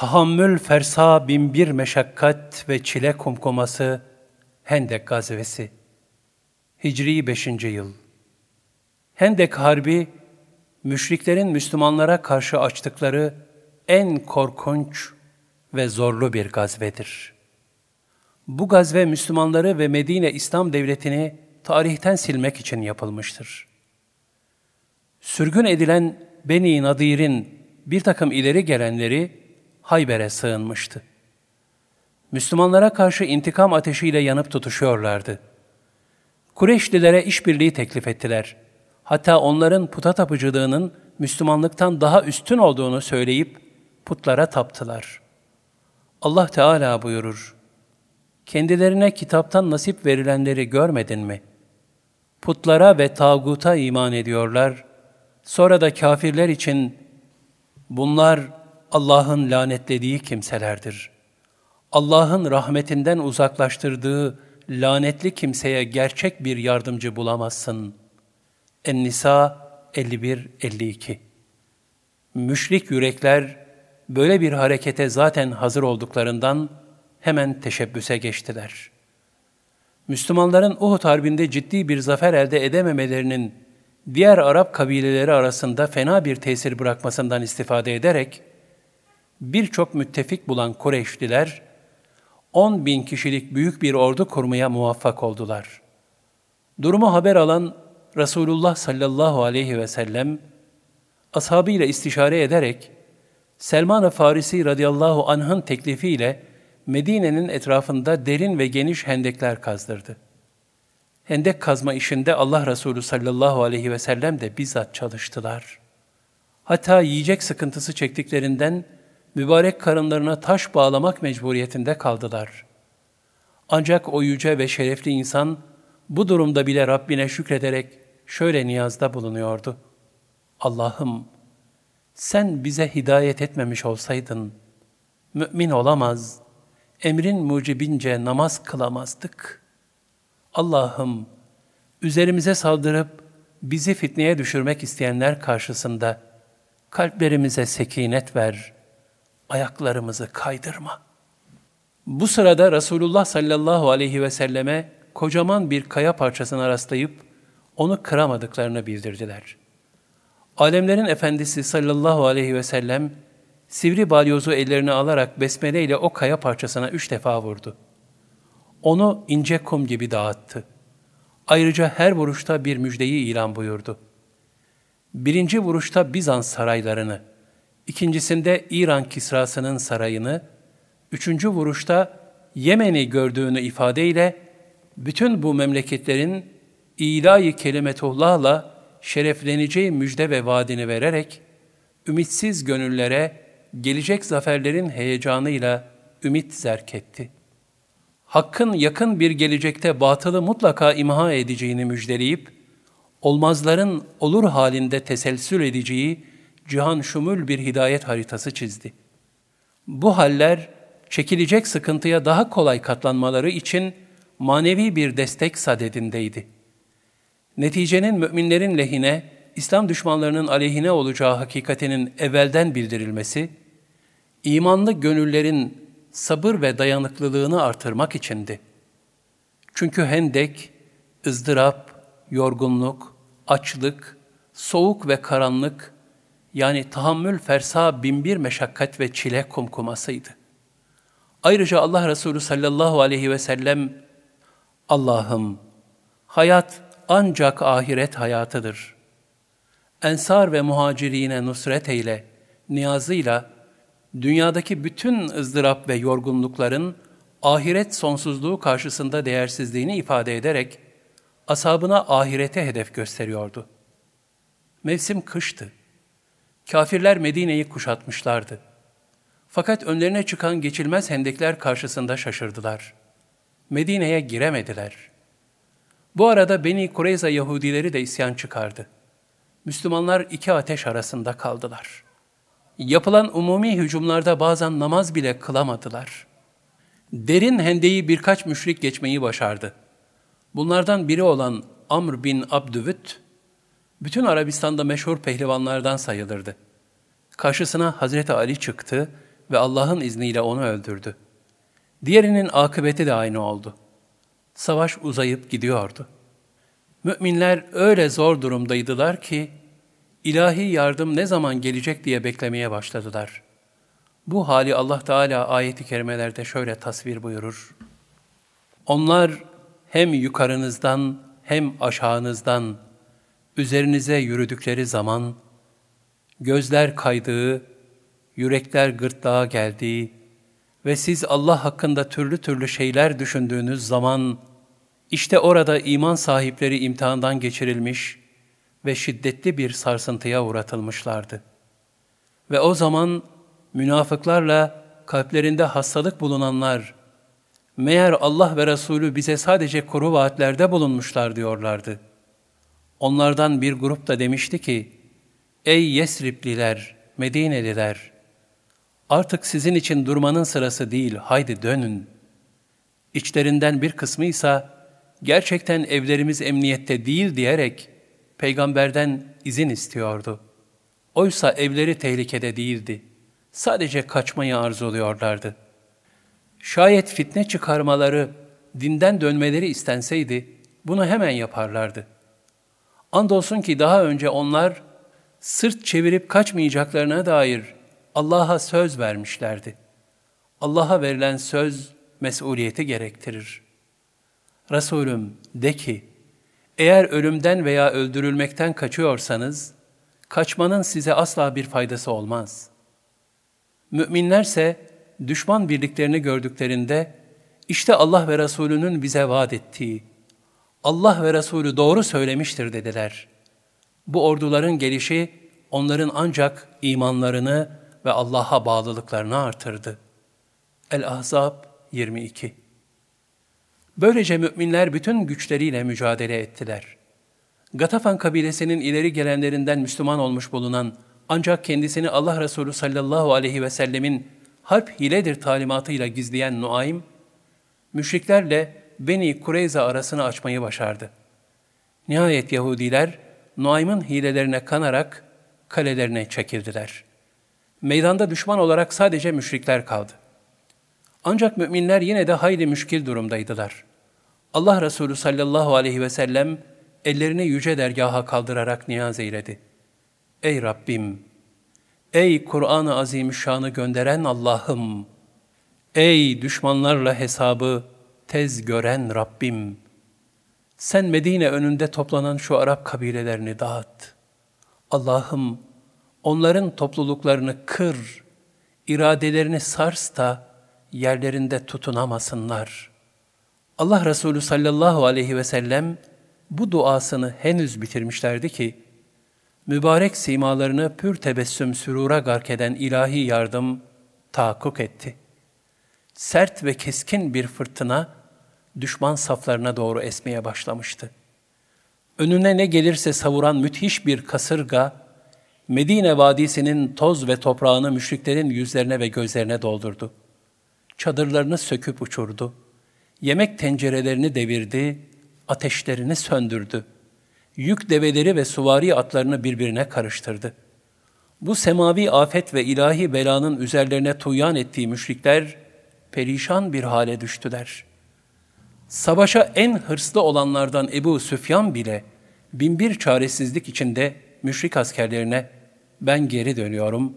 Tahammül fersa binbir meşakkat ve çile kumkuması Hendek gazvesi. Hicri 5. yıl. Hendek Harbi, müşriklerin Müslümanlara karşı açtıkları en korkunç ve zorlu bir gazvedir. Bu gazve Müslümanları ve Medine İslam Devleti'ni tarihten silmek için yapılmıştır. Sürgün edilen Beni Nadir'in bir takım ileri gelenleri Hayber'e sığınmıştı. Müslümanlara karşı intikam ateşiyle yanıp tutuşuyorlardı. Kureyşlilere işbirliği teklif ettiler. Hatta onların puta tapıcılığının Müslümanlıktan daha üstün olduğunu söyleyip putlara taptılar. Allah Teala buyurur, Kendilerine kitaptan nasip verilenleri görmedin mi? Putlara ve tağuta iman ediyorlar. Sonra da kafirler için bunlar Allah'ın lanetlediği kimselerdir. Allah'ın rahmetinden uzaklaştırdığı lanetli kimseye gerçek bir yardımcı bulamazsın. En-Nisa 51-52 Müşrik yürekler böyle bir harekete zaten hazır olduklarından hemen teşebbüse geçtiler. Müslümanların Uhud Harbi'nde ciddi bir zafer elde edememelerinin diğer Arap kabileleri arasında fena bir tesir bırakmasından istifade ederek, birçok müttefik bulan Kureyşliler, 10 bin kişilik büyük bir ordu kurmaya muvaffak oldular. Durumu haber alan Resulullah sallallahu aleyhi ve sellem, ashabıyla istişare ederek, Selman-ı Farisi radıyallahu anh'ın teklifiyle Medine'nin etrafında derin ve geniş hendekler kazdırdı. Hendek kazma işinde Allah Resulü sallallahu aleyhi ve sellem de bizzat çalıştılar. Hatta yiyecek sıkıntısı çektiklerinden mübarek karınlarına taş bağlamak mecburiyetinde kaldılar. Ancak o yüce ve şerefli insan bu durumda bile Rabbine şükrederek şöyle niyazda bulunuyordu. Allah'ım sen bize hidayet etmemiş olsaydın, mümin olamaz, emrin mucibince namaz kılamazdık. Allah'ım üzerimize saldırıp bizi fitneye düşürmek isteyenler karşısında kalplerimize sekinet ver.'' Ayaklarımızı kaydırma. Bu sırada Resulullah sallallahu aleyhi ve selleme kocaman bir kaya parçasına rastlayıp onu kıramadıklarını bildirdiler. Alemlerin efendisi sallallahu aleyhi ve sellem sivri balyozu ellerine alarak besmele ile o kaya parçasına üç defa vurdu. Onu ince kum gibi dağıttı. Ayrıca her vuruşta bir müjdeyi ilan buyurdu. Birinci vuruşta Bizans saraylarını, ikincisinde İran Kisrası'nın sarayını, üçüncü vuruşta Yemen'i gördüğünü ifadeyle bütün bu memleketlerin ilahi kelimetullah'la şerefleneceği müjde ve vaadini vererek, ümitsiz gönüllere gelecek zaferlerin heyecanıyla ümit zerk etti. Hakkın yakın bir gelecekte batılı mutlaka imha edeceğini müjdeleyip, olmazların olur halinde teselsül edeceği cihan şumul bir hidayet haritası çizdi. Bu haller çekilecek sıkıntıya daha kolay katlanmaları için manevi bir destek sadedindeydi. Neticenin müminlerin lehine, İslam düşmanlarının aleyhine olacağı hakikatinin evvelden bildirilmesi, imanlı gönüllerin sabır ve dayanıklılığını artırmak içindi. Çünkü hendek, ızdırap, yorgunluk, açlık, soğuk ve karanlık yani tahammül fersa binbir meşakkat ve çile kumkumasıydı. Ayrıca Allah Resulü sallallahu aleyhi ve sellem, Allah'ım hayat ancak ahiret hayatıdır. Ensar ve muhacirine nusret eyle, niyazıyla dünyadaki bütün ızdırap ve yorgunlukların ahiret sonsuzluğu karşısında değersizliğini ifade ederek asabına ahirete hedef gösteriyordu. Mevsim kıştı. Kafirler Medine'yi kuşatmışlardı. Fakat önlerine çıkan geçilmez hendekler karşısında şaşırdılar. Medine'ye giremediler. Bu arada Beni Kureyza Yahudileri de isyan çıkardı. Müslümanlar iki ateş arasında kaldılar. Yapılan umumi hücumlarda bazen namaz bile kılamadılar. Derin hendeyi birkaç müşrik geçmeyi başardı. Bunlardan biri olan Amr bin Abdüvüt, bütün Arabistan'da meşhur pehlivanlardan sayılırdı. Karşısına Hazreti Ali çıktı ve Allah'ın izniyle onu öldürdü. Diğerinin akıbeti de aynı oldu. Savaş uzayıp gidiyordu. Müminler öyle zor durumdaydılar ki, ilahi yardım ne zaman gelecek diye beklemeye başladılar. Bu hali Allah Teala ayeti kerimelerde şöyle tasvir buyurur. Onlar hem yukarınızdan hem aşağınızdan üzerinize yürüdükleri zaman, gözler kaydığı, yürekler gırtlağa geldiği ve siz Allah hakkında türlü türlü şeyler düşündüğünüz zaman, işte orada iman sahipleri imtihandan geçirilmiş ve şiddetli bir sarsıntıya uğratılmışlardı. Ve o zaman münafıklarla kalplerinde hastalık bulunanlar, meğer Allah ve Resulü bize sadece kuru vaatlerde bulunmuşlar diyorlardı. Onlardan bir grup da demişti ki, Ey Yesripliler, Medineliler! Artık sizin için durmanın sırası değil, haydi dönün. İçlerinden bir kısmı ise gerçekten evlerimiz emniyette değil diyerek peygamberden izin istiyordu. Oysa evleri tehlikede değildi. Sadece kaçmayı arzuluyorlardı. Şayet fitne çıkarmaları, dinden dönmeleri istenseydi, bunu hemen yaparlardı. Andolsun ki daha önce onlar, sırt çevirip kaçmayacaklarına dair Allah'a söz vermişlerdi. Allah'a verilen söz, mesuliyeti gerektirir. Resulüm de ki, eğer ölümden veya öldürülmekten kaçıyorsanız, kaçmanın size asla bir faydası olmaz. Müminlerse düşman birliklerini gördüklerinde, işte Allah ve Resulünün bize vaat ettiği, Allah ve Resulü doğru söylemiştir dediler. Bu orduların gelişi onların ancak imanlarını ve Allah'a bağlılıklarını artırdı. El-Ahzab 22 Böylece müminler bütün güçleriyle mücadele ettiler. Gatafan kabilesinin ileri gelenlerinden Müslüman olmuş bulunan ancak kendisini Allah Resulü sallallahu aleyhi ve sellemin harp hiledir talimatıyla gizleyen Nuaym, müşriklerle Beni Kureyza arasını açmayı başardı. Nihayet Yahudiler, Nuaym'ın hilelerine kanarak kalelerine çekildiler. Meydanda düşman olarak sadece müşrikler kaldı. Ancak müminler yine de hayli müşkil durumdaydılar. Allah Resulü sallallahu aleyhi ve sellem ellerini yüce dergaha kaldırarak niyaz eyledi. Ey Rabbim! Ey Kur'an-ı Azimüşşan'ı gönderen Allah'ım! Ey düşmanlarla hesabı tez gören Rabbim! Sen Medine önünde toplanan şu Arap kabilelerini dağıt. Allah'ım onların topluluklarını kır, iradelerini sars da yerlerinde tutunamasınlar. Allah Resulü sallallahu aleyhi ve sellem bu duasını henüz bitirmişlerdi ki, mübarek simalarını pür tebessüm sürura gark eden ilahi yardım tahakkuk etti. Sert ve keskin bir fırtına düşman saflarına doğru esmeye başlamıştı. Önüne ne gelirse savuran müthiş bir kasırga, Medine vadisinin toz ve toprağını müşriklerin yüzlerine ve gözlerine doldurdu. Çadırlarını söküp uçurdu. Yemek tencerelerini devirdi, ateşlerini söndürdü. Yük develeri ve suvari atlarını birbirine karıştırdı. Bu semavi afet ve ilahi belanın üzerlerine tuyan ettiği müşrikler perişan bir hale düştüler. Savaşa en hırslı olanlardan Ebu Süfyan bile binbir çaresizlik içinde müşrik askerlerine ben geri dönüyorum,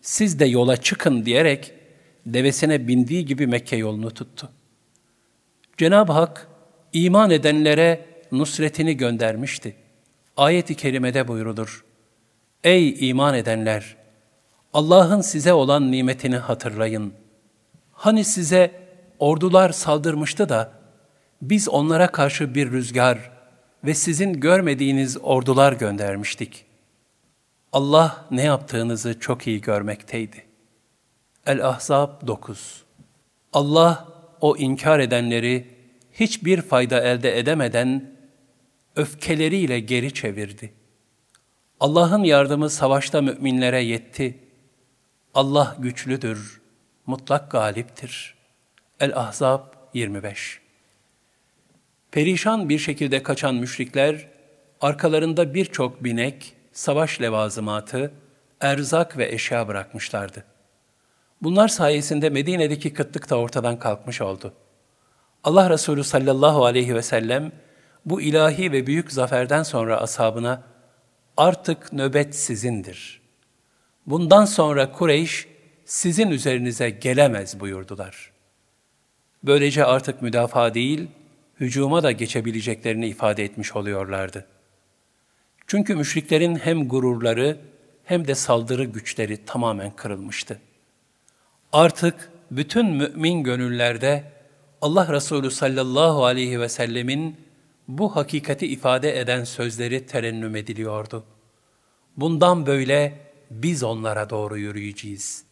siz de yola çıkın diyerek devesine bindiği gibi Mekke yolunu tuttu. Cenab-ı Hak iman edenlere nusretini göndermişti. Ayet-i kerimede buyurulur. Ey iman edenler! Allah'ın size olan nimetini hatırlayın. Hani size ordular saldırmıştı da, biz onlara karşı bir rüzgar ve sizin görmediğiniz ordular göndermiştik. Allah ne yaptığınızı çok iyi görmekteydi. El-Ahzab 9 Allah o inkar edenleri hiçbir fayda elde edemeden öfkeleriyle geri çevirdi. Allah'ın yardımı savaşta müminlere yetti. Allah güçlüdür, mutlak galiptir. El-Ahzab 25 Perişan bir şekilde kaçan müşrikler, arkalarında birçok binek, savaş levazımatı, erzak ve eşya bırakmışlardı. Bunlar sayesinde Medine'deki kıtlık da ortadan kalkmış oldu. Allah Resulü sallallahu aleyhi ve sellem bu ilahi ve büyük zaferden sonra ashabına artık nöbet sizindir. Bundan sonra Kureyş sizin üzerinize gelemez buyurdular. Böylece artık müdafaa değil, hücuma da geçebileceklerini ifade etmiş oluyorlardı. Çünkü müşriklerin hem gururları hem de saldırı güçleri tamamen kırılmıştı. Artık bütün mümin gönüllerde Allah Resulü sallallahu aleyhi ve sellemin bu hakikati ifade eden sözleri terennüm ediliyordu. Bundan böyle biz onlara doğru yürüyeceğiz.